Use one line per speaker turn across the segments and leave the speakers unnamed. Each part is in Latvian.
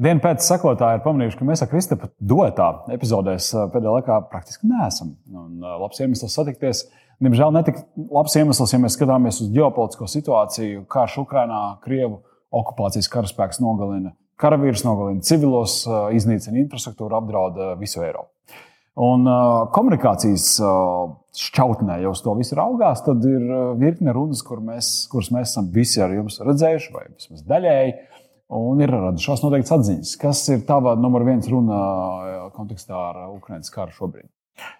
Dienu pēc sekotāji ir pamanījuši, ka mēs ar Kristapam duetā epizodēs pēdējā laikā praktiski neesam. Un, labs iemesls satikties. Diemžēl netika labs iemesls, ja mēs skatāmies uz ģeopolitisko situāciju. Karš Ukrainā, Krievu okupācijas karaspēks nogalina karavīrus, nogalina civilos, iznīcina infrastruktūru, apdraud visu Eiropu. Un komunikācijas šķautnē jau uz to visu raugās, tad ir virkne runas, kur mēs, kuras mēs esam visi ar jums redzējuši, vai vismaz daļēji. Un ir radušās noteikti atziņas. Kas ir tava numur viens runa kontekstā ar Ukraiņas karu šobrīd?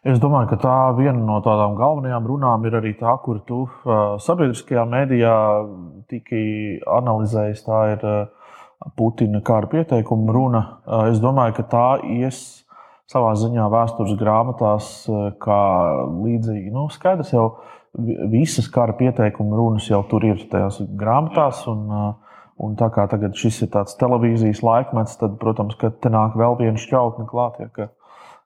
Es domāju, ka tā viena no tādām galvenajām runām ir arī tā, kur tu uh, sabiedriskajā mēdījā tiki analizējis. Tā ir uh, Putina kara pieteikuma runa. Es domāju, ka tā ies savā ziņā vēstures grāmatās kā līdzīgi. Nu, skaidrs jau visas kara pieteikuma runas jau tur ir tajās grāmatās. Un, uh, Un tā kā tagad šis ir tāds televīzijas laikmets, tad, protams, ka te nāk vēl viena šķautne klāt, ja, ka,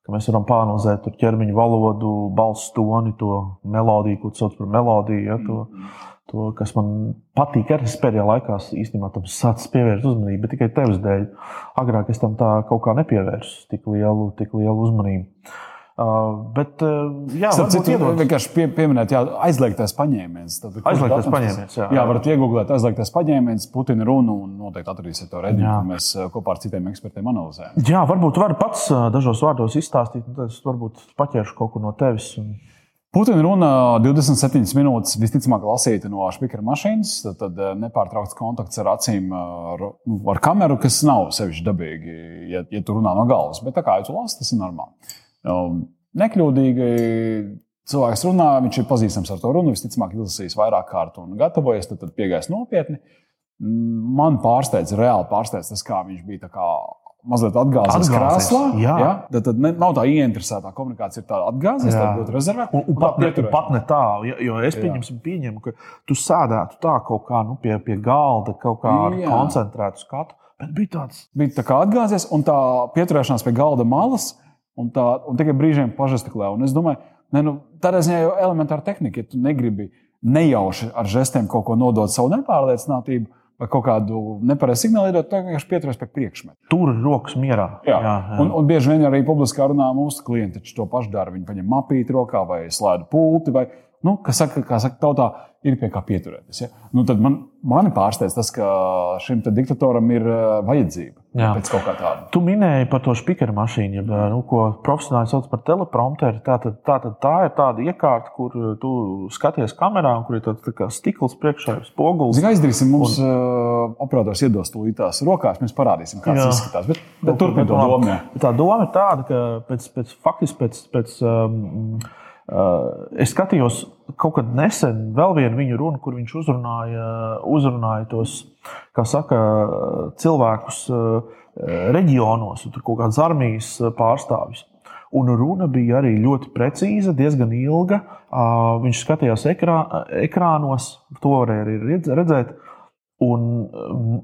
ka mēs varam pāranalizēt ķermeņa valodu, balss toni, to melodiju, ko sauc par melodiju. Ja, to, to, kas man patīk, arī pēdējā laikā īstenībā tam sācis pievērst uzmanību, bet tikai tevis dēļ. Agrāk es tam tā kaut kā nepievērsu tik lielu, tik lielu uzmanību. Uh, bet, uh, jā,
citu, vienkārši pie, pieminēt, jā, aizliegtais paņēmiens. Tad,
aizliegtais paņēmiens, jā.
Jā, varat iegūglēt aizliegtais paņēmiens, Putina runu un noteikti atradīsiet to redzējumu, ko mēs uh, kopā ar citiem ekspertiem analizējam.
Jā, varbūt var pats uh, dažos vārdos izstāstīt, tad es varbūt paķeršu kaut ko no tevis. Un...
Putina runa 27 minūtes visticamāk lasīta no spīkera mašīnas, tad, tad nepārtraukts kontakts ar acīm, ar, nu, ar kameru, kas nav sevišķi dabīgi, ja, ja tu runā no galvas. Bet tā kā jau tu lasi, tas ir normāli. Um, nekļūdīgi cilvēks runā, viņš ir pazīstams ar to runu, visticamāk, izlasījis vairāk kārt un gatavojies, tad, tad piegājis nopietni. Man pārsteidz, reāli pārsteidz tas, kā viņš bija kā mazliet atgāzies krēslā. Jā, ja? tad, tad ne, nav tā ieinteresētā komunikācija, ir tāda atgāzies, tāda ļoti rezervēta.
Un, un pat, ne, un pat ne tā, jo, es pieņemsim, pieņemu, ka tu sēdētu tā kaut kā nu, pie, pie galda, kaut kā Jā. koncentrētu skatu. Bet bija tāds.
Bija tā kā atgāzies, un tā pieturēšanās pie galda malas Un, tā, un tikai brīžiem pažestiklē. Un es domāju, ne, nu, tādā ziņā jau elementāra tehnika, ja tu negribi nejauši ar žestiem kaut ko nodot savu nepārliecinātību. Vai kaut kādu nepareizu signālu iedot, tā vienkārši pieturas pie priekšmeta.
Tur ir rokas mierā.
Jā, jā, jā. Un, un bieži vien arī publiskā runā mūsu klienti to pašu dara. Viņi paņem mapīti rokā vai slēdz pulti. Vai, nu, kas saka, kā saka tautā, ir pie kā pieturēties. Ja? Nu, tad man, mani pārsteidz tas, ka šim diktatoram ir uh, vajadzība Jā. pēc kaut kā tāda.
Tu minēji par to spīķeru mašīnu, jeb, nu, ko profesionāli sauc par teleprompteri. Tā, tā, tad, tā ir tāda iekārta, kur tu skaties kamerā, kur ir tāds tā stikls priekšā, spogulis.
Zini, aizdarīsim mums un... uh, operators iedos tūlītās rokās, mēs parādīsim, kā tas izskatās. Bet, bet turpiniet to domu.
Tā doma ir tāda, ka pēc, pēc faktiski pēc. pēc um, es skatījos kaut kad nesen vēl vienu viņa runu, kur viņš uzrunāja, uzrunāja tos, saka, cilvēkus uh, reģionos, tur kaut kādas armijas pārstāvjus. Un runa bija arī ļoti precīza, diezgan ilga. Viņš skatījās ekrā, ekrānos, to varēja arī redzēt. Un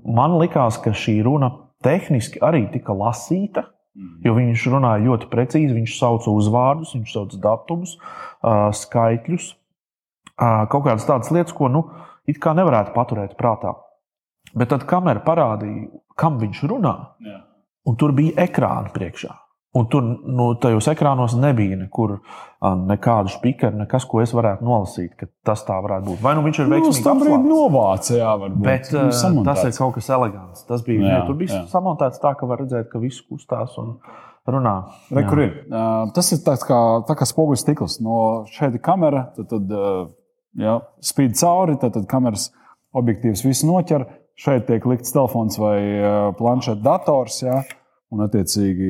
man likās, ka šī runa tehniski arī tika lasīta. Jo viņš runāja ļoti precīzi, viņš sauca uzvārdus, viņš sauca datumus, skaitļus, kaut kādas tādas lietas, ko nu, it kā nevarētu paturēt prātā. Bet tad kamera parādīja, kam viņš runā, Jā. un tur bija ekrāna priekšā. Un tur nu, tajos ekrānos nebija nekur nekādu spīkeru, nekas, ko es varētu nolasīt, ka tas tā varētu būt. Vai nu viņš ir nu, veiksmīgs?
Tas bija novācis, jā, varbūt.
Bet nu, tas ir kaut kas elegants. Tas bija, jā, ne, tur bija jā. samontēts tā, ka var redzēt, ka viss kustās un runā.
Re, kur ir? Uh, tas ir kā, tā kā spoguļu stikls. No šeit ir kamera, tad, tad jā, spīd cauri, tad, tad kameras objektīvs visu noķer. Šeit tiek likts telefons vai planšeta dators. Jā. Un, attiecīgi,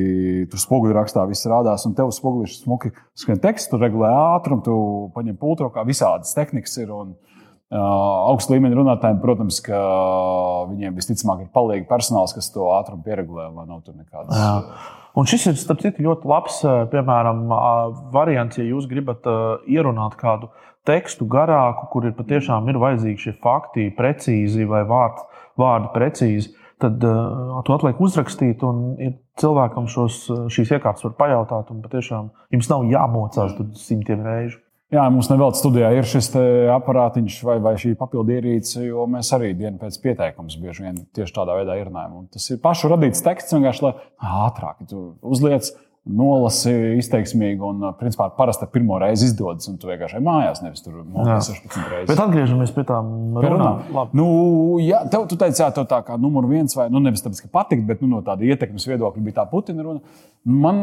tur spoguļrakstā viss rādās, un tev spoguļš smuki skrien teksts, tu regulē ātrumu, tu paņem pultro, kā visādas tehnikas ir. Un, uh, augsta līmeņa runātājiem, protams, ka viņiem visticamāk ir palīgi personāls, kas to ātrumu pieregulē, lai nav tur nekādas. Jā.
Un šis ir citu, ļoti labs piemēram, variants, ja jūs gribat ierunāt kādu tekstu garāku, kur ir patiešām ir vajadzīgi šie fakti precīzi vai vārdi, vārdi precīzi tad uh, to atliek uzrakstīt. Un, ja cilvēkam šos, šīs iekārtas var pajautāt, un patiešām jums nav jāmocās simtiem reižu.
Jā, mums nevēl studijā ir šis aparātiņš vai, vai šī papildu ierīce, jo mēs arī dienu pēc pieteikuma bieži vien tieši tādā veidā ierunājam. Tas ir pašu radīts teksts, vienkārši lai ātrāk uzliec nolasi izteiksmīgi un, principā, parasti pirmo reizi izdodas, un tu vienkārši mājās, nevis tur
monētas 16 reizes. Bet atgriežamies pie tām runām.
Nu, jā, tev, tu teici, jā, tev tā kā numur viens, vai nu, nevis tāpēc, ka patikt, bet nu, no tāda ietekmes viedokļa bija tā Putina runa. Man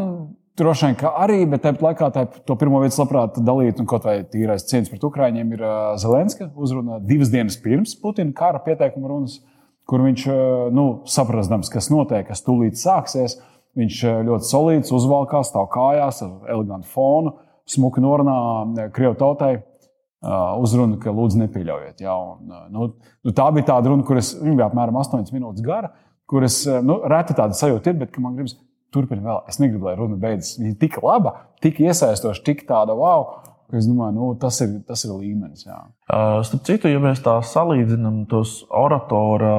droši vien arī, bet tāpat laikā tā, to pirmo vietu labprāt dalīt, un kaut vai tīrais cieņas pret Ukraiņiem ir Zelenska uzruna divas dienas pirms Putina kara pieteikuma runas, kur viņš nu, saprastams, kas notiek, kas tūlīt sāksies Viņš eh, ļoti solīts, uzvalkās, stāv kājās ar elegantu fonu, smuki norunā eh, Krievijas tautai. Eh, uzrunu, ka lūdzu nepieļaujiet. Ja, un, nu, nu, tā bija tāda runa, kuras bija apmēram 8 minūtes gara, kuras nu, reti tāda sajūta ir, bet man gribas turpināt vēl. Es negribu, lai runa beidzas. Viņa ir tik laba, tik iesaistoša, tik tāda wow. Es domāju, nu, tas, ir, tas ir līmenis. Jā.
Uh, starp citu, ja mēs tā salīdzinām tos oratora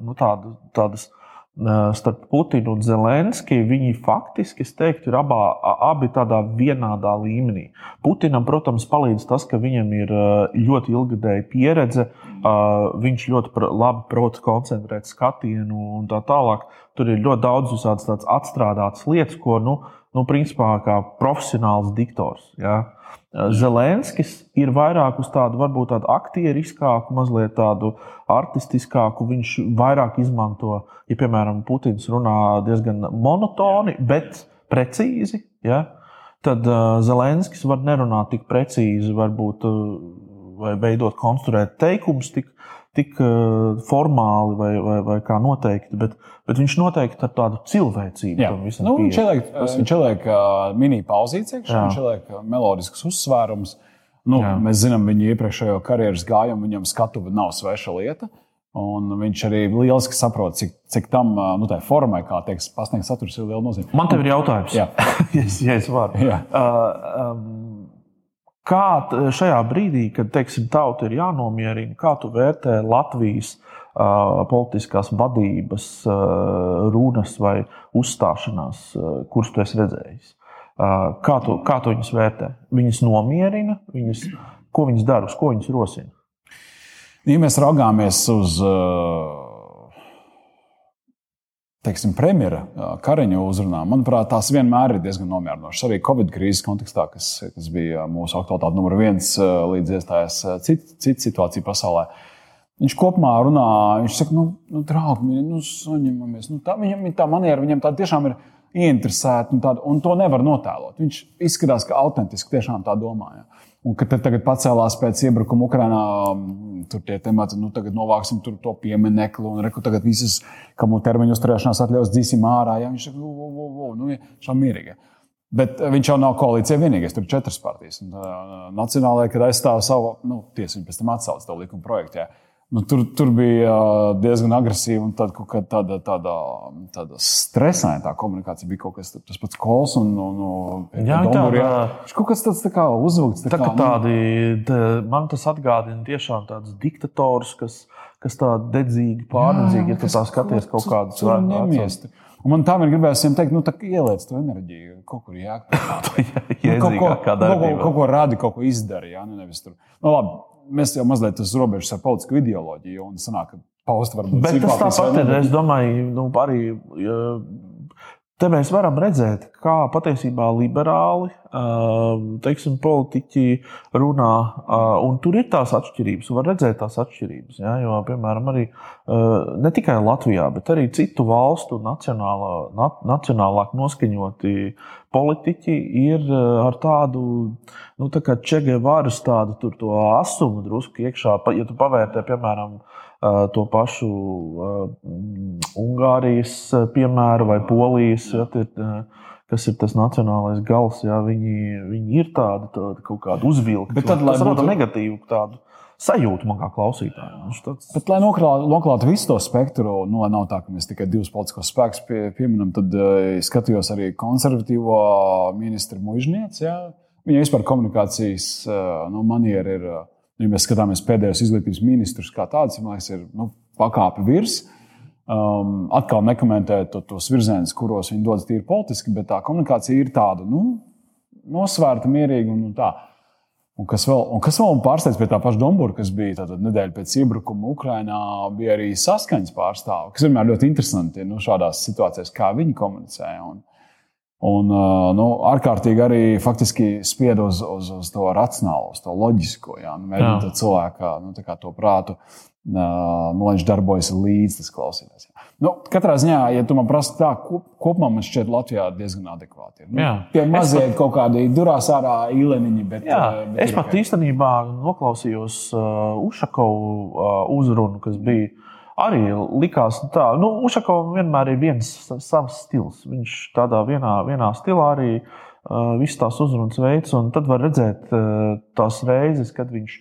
nu, tādu, tādas starp Putinu un Zelenski, viņi faktiski, es teiktu, ir abā, abi tādā vienādā līmenī. Putinam, protams, palīdz tas, ka viņam ir ļoti ilgadēja pieredze, viņš ļoti labi prot koncentrēt skatienu un tā tālāk. Tur ir ļoti daudz visādas atstrādātas lietas, ko, nu, nu principā, kā profesionāls diktors. Ja? Zelenskis ir vairāk uz tādu, varbūt tādu aktieriskāku, mazliet tādu artistiskāku. Viņš vairāk izmanto, ja, piemēram, Putins runā diezgan monotoni, bet precīzi. Ja? Tad uh, Zelenskis var nerunāt tik precīzi, varbūt, uh, vai veidot, konstruēt teikumus tik, tik uh, formāli vai, vai, vai kā noteikti. Bet, bet viņš noteikti ar tādu cilvēcību
tam visam nu, viņš ieliek, Tas... viņš ieliek uh, mini pauzīti, viņš ieliek melodiskus uzsvērumus. Nu, Jā. mēs zinām viņu iepriekšējo karjeras gājumu, viņam skatuve nav sveša lieta. Un viņš arī lieliski saprot, cik, cik tam nu, formai, kā tiek pasniegts saturs, ir liela nozīme.
Man te ir jautājums, ja, ja es varu. Jā. Uh, um, kā šajā brīdī, kad teiksim, tauta ir jānomierina, kā tu vērtē Latvijas politiskās vadības runas vai uzstāšanās, kuras tu esi redzējis. Kā tu, kā tu viņus vērtē? Viņas nomierina, viņas, ko viņas dara, uz ko viņas rosina?
Ja mēs raugāmies uz teiksim, premjera Kariņa uzrunām, manuprāt, tās vienmēr ir diezgan nomierinošas. Arī Covid krīzes kontekstā, kas, kas bija mūsu aktualitāte numur viens līdz iestājās cita cit situācija pasaulē. Viņš kopumā runā, viņš saka, nu, nu draugi, nu, saņemamies. Nu, tā, viņam tā maniera, viņam tā tiešām ir ieinteresēta, un, tāda, un to nevar notēlot. Viņš izskatās, ka autentiski tiešām tā domāja. Un kad tagad pacēlās pēc iebrukuma Ukrajinā, tur tie temati, nu, tagad novāksim to pieminekli, un reku tagad visas, kam termiņu uzturēšanās atļaus dzīsim ārā. Ja? Viņš saka, nu, nu, nu, nu, šā mierīgi. Bet viņš jau nav koalīcijā vienīgais, tur ir četras partijas. Un, uh, Nacionālajā, kad aizstāv savu, nu, tiesu, viņi pēc tam atsauc to likuma projektu. Ja? Nu, tur, tur bija diezgan agresīva un tāda, tāda, tāda, tāda stresaina tā komunikācija. Bija kaut kas tas pats kols un, jā, tā, jā. Viņš kaut kas tāds tā kā uzvilkts.
Tā tā kā, nu. tādi, tā, man tas atgādina tiešām tādus diktatorus, kas, kas tā dedzīgi, pārnedzīgi, ja tu tā skaties kaut kādus
vērtīgus. Un man tā ir gribējusi viņiem teikt, nu, tā ieliec to enerģiju, kaut kur jākļūt. nu, kaut, ko, kaut, ko, kaut ko radi, kaut ko izdari. Jā, nu, nevis tur. Nu, labi, mēs jau mazliet uz robežas ar politisku ideoloģiju un sanāk, ka paust varbūt.
Bet tas tāpat ir, es domāju, nu, arī. Te mēs varam redzēt, kā patiesībā liberāli teiksim, politiķi runā, un tur ir tās atšķirības. Var redzēt tās atšķirības. Ja? Jo, piemēram, arī ne tikai Latvijā, bet arī citu valstu nacionālā, nacionālāk noskaņoti politiķi ir ar tādu nu, tā Čegevaras tādu asumu drusku iekšā. Ja tu pavērtē, piemēram, to pašu Ungārijas piemēru vai Polijas, ja, tie, kas ir tas nacionālais gals, ja, viņi, viņi ir tādi, tādi kaut kādi uzvilkti. Bet tad, lai būtu negatīvu tādu sajūtu man kā klausītājam.
Tāds... Bet, lai noklātu, visu to spektru, nu, nav tā, ka mēs tikai divus politiskos spēkus pie, pieminam, tad uh, skatījos arī konservatīvo ministru mužnieci. Ja. Viņa vispār komunikācijas uh, nu, maniera ir. Uh, Ja mēs skatāmies pēdējos izglītības ministrus, kā tāds, liekas, ir nu, pakāpe virs. Um, atkal nekomentēt to, tos virzienus, kuros viņi dodas tīri politiski, bet tā komunikācija ir tāda nu, nosvērta, mierīga un, un tā. Un kas vēl, un kas vēl pārsteidz pie tā paša Dombūra, kas bija tātad, nedēļa pēc iebrukuma Ukrajinā, bija arī saskaņas pārstāvja, kas vienmēr ļoti interesanti nu, šādās situācijās, kā viņi komunicē. Un, un nu, ārkārtīgi arī faktiski spied uz, uz, uz to racionālo, uz to loģisko, jā, nu, mēģinot cilvēku nu, to prātu nu, viņš darbojas līdzi tas klausītājs. Nu, katrā ziņā, ja tu man prasa tā, kopumā man šķiet, Latvijā diezgan adekvāti. Nu, tie mazie pat... kaut kādi durās ārā īleniņi. Bet,
jā, bet es pat īstenībā noklausījos uh, Ušakovu uh, uzrunu, kas bija. Arī likās, ka nu, Ušakovam vienmēr ir viens savs stils. Viņš tādā vienā, vienā stilā arī uh, visas tās uzrunas veids, un tad var redzēt uh, tās reizes, kad viņš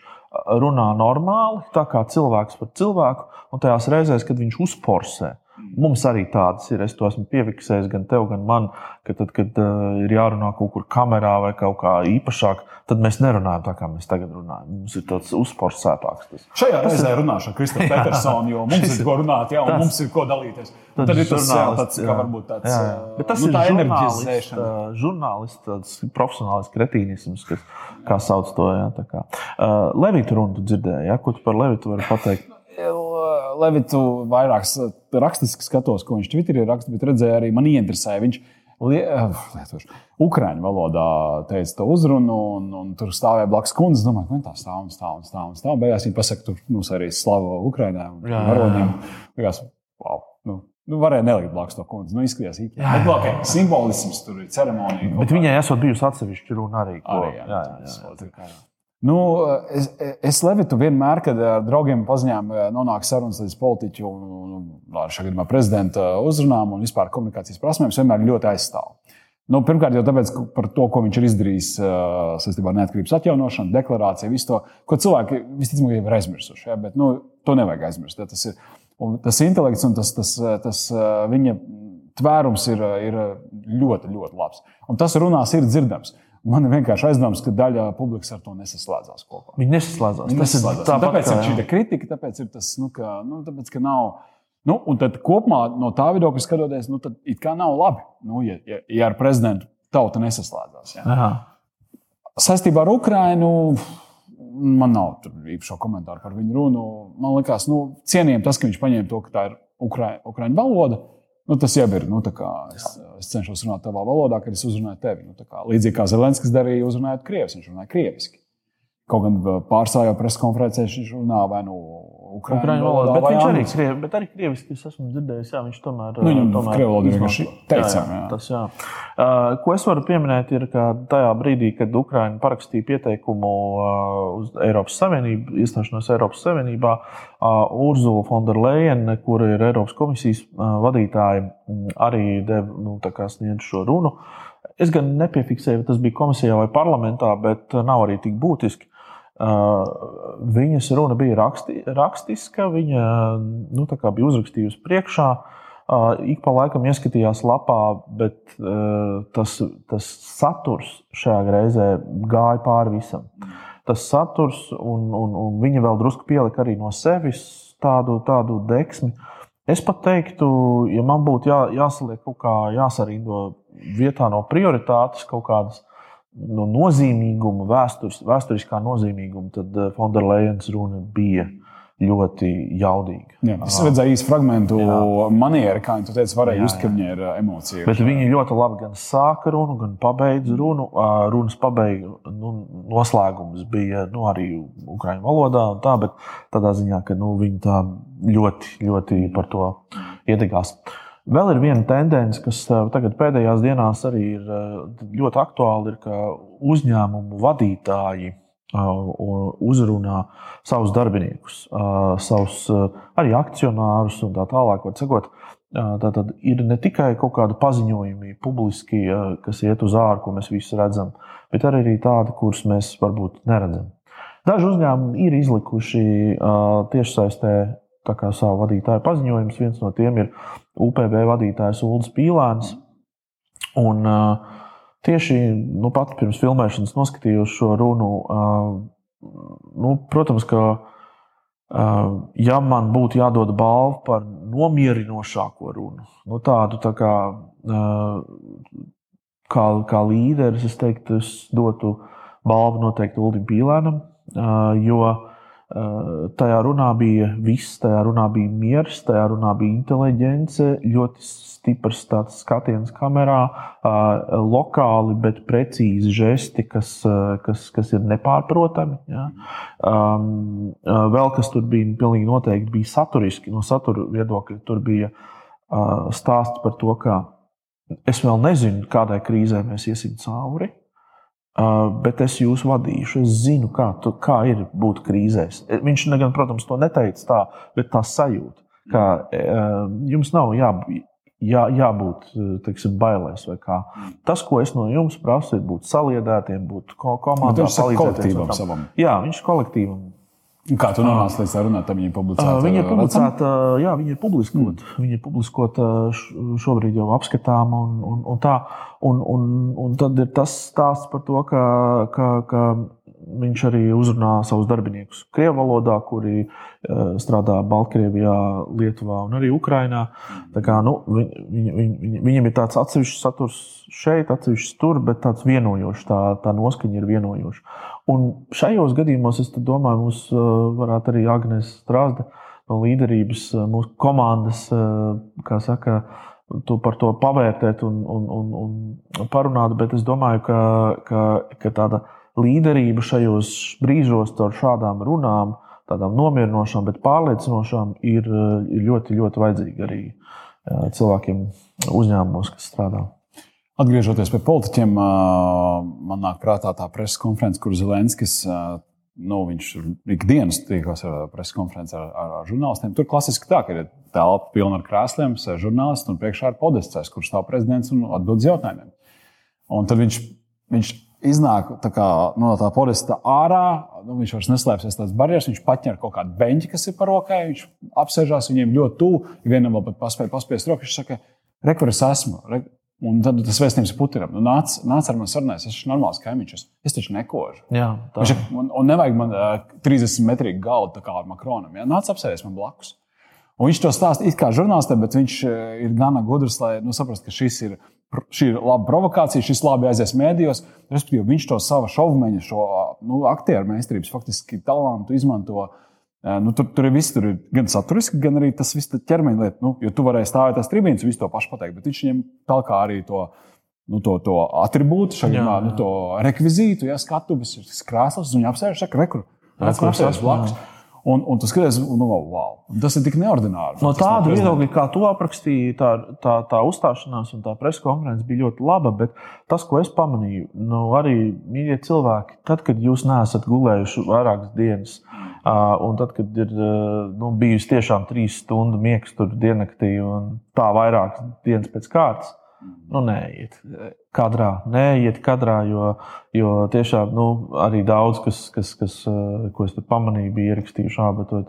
runā normāli, tā kā cilvēks par cilvēku, un tajās reizēs, kad viņš uzporsē. Mums arī tādas ir. Es to esmu piefiksējis gan tev, gan man, ka tad, kad uh, ir jārunā kaut kur kamerā vai kaut kā īpašāk, tad mēs nerunājam tā, kā mēs tagad runājam. Mums ir tāds uzporsētāks. Tas.
Šajā reizē runāšu ar Kristofru Petersonu, jo mums ir ko runāt, jā, un tas, mums ir ko dalīties. Tad, tad ir tas tāds, kā varbūt tāds. Jā, jā.
Bet tas nu, ir žurnālists, žurnālists, profesionāls kretīnisms, kas, kā sauc to. Jā, uh, Levita runu tu dzirdēji, ja? ko tu par Levitu vari pateikt?
Levitu vairāk rakstiski skatos, ko viņš Twitterī raksta, bet redzēju arī man ieinteresēja. Viņš eh, lietoši, Ukrāņu valodā teica to uzrunu, un, un tur stāvēja blakus kundze. Domāju, ka tā stāv un stāv un stāv. Un stāv. Beigās viņa pasaka, tur mums arī slava Ukrāņai un varoņiem. Beigās, wow, nu, Nu, varēja nelikt blakus to kundzi. Nu, izskatījās, ka tā ir simbolisms, tur ir ceremonija.
Bet viņai esot bijusi atsevišķa runa arī. Ko, arī jā, jā, jā, jā, jā.
Nu, es, es Levitu vienmēr, kad ar draugiem paziņām eh, nonāk sarunas līdz politiķu un, un šajā gadījumā prezidenta uzrunām un vispār komunikācijas prasmēm, es vienmēr ļoti aizstāvu. Nu, pirmkārt, jau tāpēc, par to, ko viņš ir izdarījis eh, saistībā ar neatkarības atjaunošanu, deklarāciju, visu to, ko cilvēki visticamāk jau ir aizmirsuši. Ja? Bet nu, to nevajag aizmirst. Ja? Tas, ir, tas intelekts un tas, tas, tas eh, viņa tvērums ir, ir ļoti, ļoti labs. Un tas runās ir dzirdams. Man ir vienkārši aizdoms, ka daļa publikas ar to nesaslēdzās kopā.
Viņi nesaslēdzās.
Viņi nesaslēdzās. Tas ir tāpat, tāpēc kā, ir šī kritika, tāpēc ir tas, nu, ka, nu, tāpēc, ka nav. Nu, un tad kopumā no tā viedokļa skatoties, nu, tad it kā nav labi, nu, ja, ja, ja ar prezidentu tauta nesaslēdzās. Ja. Saistībā ar Ukrajinu man nav īpašo komentāru par viņu runu. Man liekas, nu, cienījami tas, ka viņš paņēma to, ka tā ir Ukraiņu valoda. Nu, tas jau ir. Nu, es, es cenšos runāt tavā valodā, kad es uzrunāju tevi. Nu, kā, līdzīgi kā Zelenskis darīja, uzrunājot krievis, viņš runāja krieviski. Kaut gan pārstāvjā preses konferencē viņš runā vai nu Ukrāņu valodā.
Bet viņš arī, krievi, bet arī krieviski es esmu dzirdējis, jā, viņš tomēr.
Nu, viņam tomēr krievu valodu vienkārši teicām. Jā, jā,
tas, jā. Uh, ko es varu pieminēt, ir, ka tajā brīdī, kad Ukraina parakstīja pieteikumu uh, uz Eiropas Savienību, iestāšanos Eiropas Savienībā, uh, Urzula Fonderleina, kur ir Eiropas komisijas vadītāja, arī deva nu, sniedz šo runu. Es gan nepiefiksēju, vai tas bija komisijā vai parlamentā, bet nav arī tik būtiski. Viņas runa bija raksti, rakstiska, viņa nu, bija uzrakstījusi priekšā. Ik pa laikam ieskatījās lapā, bet tas, tas saturs šajā reizē gāja pāri visam. Tas saturs, un, un, un viņa vēl drusku pielika arī no sevis tādu, tādu deksmi. Es pat teiktu, ja man būtu jā, jāsaliek kaut kā jāsarindo vietā no prioritātes kaut kādas no nozīmīguma, vēstures, vēsturiskā nozīmīguma, tad Fonderlejas eh, runa bija ļoti jaudīga.
Jā, es redzēju īsu fragment, manieru, kā viņa teica, varēja just, ka viņa ir eh, emocija.
Bet viņa ļoti labi gan sāka runu, gan pabeidza runu. Runas pabeiga nu, noslēgums bija nu, arī ukraiņu valodā, tā, bet tādā ziņā, ka nu, viņa tā ļoti, ļoti par to iedegās. Uh, Vēl ir viena tendence, kas eh, tagad pēdējās dienās arī ir eh, ļoti aktuāla, ir, ka uzņēmumu vadītāji eh, uzrunā savus darbiniekus, savus arī akcionārus un tā tālāk. Sakot, Tātad ir ne tikai kaut kāda paziņojumi publiski, kas iet uz ārā, ko mēs visi redzam, bet arī tādi, kurus mēs varbūt neredzam. Daži uzņēmumi ir izlikuši tiešsaistē savu vadītāju paziņojumus. Viens no tiem ir UPB vadītājs Ulrichs Pīlāns. Un, tieši nu, pat pirms filmēšanas noskatījos šo runu. Nu, protams, ka ja man būtu jādod balva par nomierinošāko runu, nu, tādu tā kā, kā, kā līderis, es teiktu, es dotu balva noteikti Uldim Pīlēnam, jo tajā runā bija viss, tajā runā bija miers, tajā runā bija inteliģence, ļoti stiprs skatiens kamerā, lokāli, bet precīzi žesti, kas, kas, kas ir nepārprotami. Ja? Um, vēl kas tur bija, pilnīgi noteikti bija saturiski, no satura viedokļa. Tur bija stāsts par to, ka es vēl nezinu, kādai krīzē mēs iesim cauri. Uh, bet es jūs vadīšu. Es zinu, kā, tu, kā ir būt krīzēs. Viņš, gan, protams, to neteica tā, bet tā sajūta, ka uh, jums nav jā, jā, jābūt teiksim, bailēs. Tas, ko es no jums prasu, ir būt saliedētiem, būt komandā,
palīdzēt.
Jā, viņš kolektīvam
Kā tu nonāci līdz sarunai, tad viņa publicēta?
Viņa ir publicēta, jā, viņa ir publiskota. Mm. Viņa ir publiskota šobrīd jau apskatām un, un, un tā. Un, un, un tad ir tas stāsts par to, ka, ka, ka viņš arī uzrunā savus darbiniekus Krievijas valodā, kuri strādā Baltkrievijā, Lietuvā un arī Ukrajinā. Kā, nu, viņ, viņ, viņ, viņam ir tāds atsevišķs saturs šeit, atsevišķs tur, bet tāds vienojošs, tā, tā noskaņa ir vienojoša. Un šajos gadījumos es domāju, mums uh, varētu arī Agnēs Strāzda no līderības, uh, mūsu komandas, uh, kā saka, to par to pavērtēt un, un, un, un parunāt. Bet es domāju, ka, ka, ka tāda līderība šajos brīžos ar šādām runām, tādām nomierinošām, bet pārliecinošām, ir, ir ļoti, ļoti vajadzīga arī cilvēkiem uzņēmumos, kas strādā.
Atgriežoties pie politiķiem, man nāk prātā tā preses konference, kur Zelenskis. Nu, ikdienas tiekās ar preses konferenci ar, ar, ar žurnālistiem. Tur klasiski tā, ka ir telpa pilna ar krēsliem, sēž žurnālisti un priekšā ir podests, kur stāv prezidents un atbild uz jautājumiem. Un tad viņš, viņš iznāk kā, nu, no tā podesta ārā, nu, viņš vairs neslēpjas tās barjeras, viņš paņem kaut kādu beņķi, kas ir par rokai, viņš apsēžās viņiem ļoti tuvu, vienam vēl pat paspēja paspiest roku, viņš saka, re, kur es esmu. Re, Un tad tas vēstījums Putinam, nu, nāc, nāc ar mani sarunāties, es esmu normāls kaimiņš, es taču nekožu.
Jā,
tā ir. Un, un nevajag man uh, 30 metrīgu galdu kā ar Makronam. Ja? Nāc apsēties man blakus. Un viņš to stāsta it kā žurnālistam, bet viņš ir gana gudrs, lai nu, saprastu, ka šis ir, šī ir laba provokācija, šis labi aizies mēdījos. Respektīvi, viņš to savu šovmeņa, šo nu, aktieru meistarības, faktiski talantu izmanto uh, Nu, tur, tur ir viss, tur ir gan saturiski, gan arī tas viss ķermeņa lieta. Nu, jo tu vari stāvēt tās tribīnas un visu to pašu pateikt, bet viņš viņiem talk arī to. Nu, to, to attribūtu, šajā nu, to rekvizītu, ja skatuves, krāsas, un viņi apsēž, saka, rekur, rekur, apsēž blakus. Un, un tu skaties, nu, wow, tas ir tik neordināri.
No tāda viedokļa, kā tu aprakstīji, tā, tā, tā uzstāšanās un tā presa konference bija ļoti laba. Bet tas, ko es pamanīju, nu, arī mīļie cilvēki, tad, kad jūs neesat gulējuši vairākas dienas, un tad, kad ir nu, bijusi tiešām trīs stundu miegs tur diennaktī un tā vairākas dienas pēc kārtas, nu, neiet kadrā, neiet kadrā, jo, jo tiešām nu, arī daudz, kas, kas, kas, ko es pamanīju, bija ierakstījuši, to,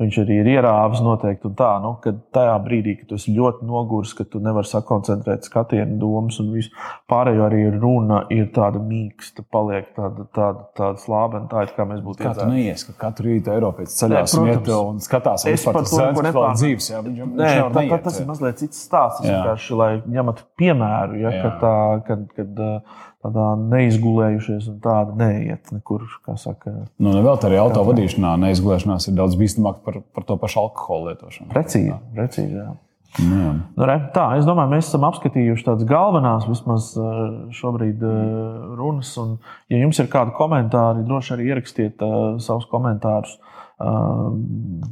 viņš arī ir ierāvis noteikti. Tā, nu, kad tajā brīdī, kad tu esi ļoti noguris, ka tu nevari sakoncentrēt skatienu, domas un visu pārējo, arī runa ir tāda mīksta, paliek tāda, tāda, tāda slāpena, tā it kā mēs būtu.
Kā tu neies, ka katru rītu Eiropietis ne, protams, un skatās,
es par to
nepārāk dzīves. Jā, viņš,
Nē, tā, tā, tas ir mazliet cits stāsts. Es vienkārši, lai ņemat piemēru, ja, kad, tā, kad, kad tādā neizgulējušies un tāda neiet nekur.
Nu, vēl tā arī auto vadīšanā neizgulēšanās ir daudz bīstamāk par, par to pašu alkohola lietošanu.
Precīzi, precīzi jā. Nu, jā. Nu, re, tā, es domāju, mēs esam apskatījuši tādas galvenās, vismaz šobrīd, runas. Un, ja jums ir kādi komentāri, droši arī ierakstiet uh, savus komentārus uh,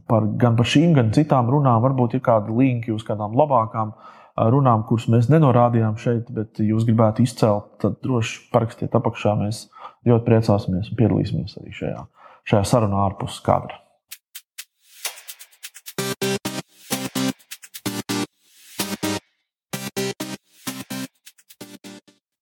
par, gan par šīm, gan citām runām. Varbūt ir kādi linki uz kādām labākām uh, runām, kuras mēs nenorādījām šeit, bet jūs gribētu izcelt, tad droši parakstiet apakšā. Mēs ļoti priecāsimies un piedalīsimies arī šajā, šajā sarunā ārpus kadra.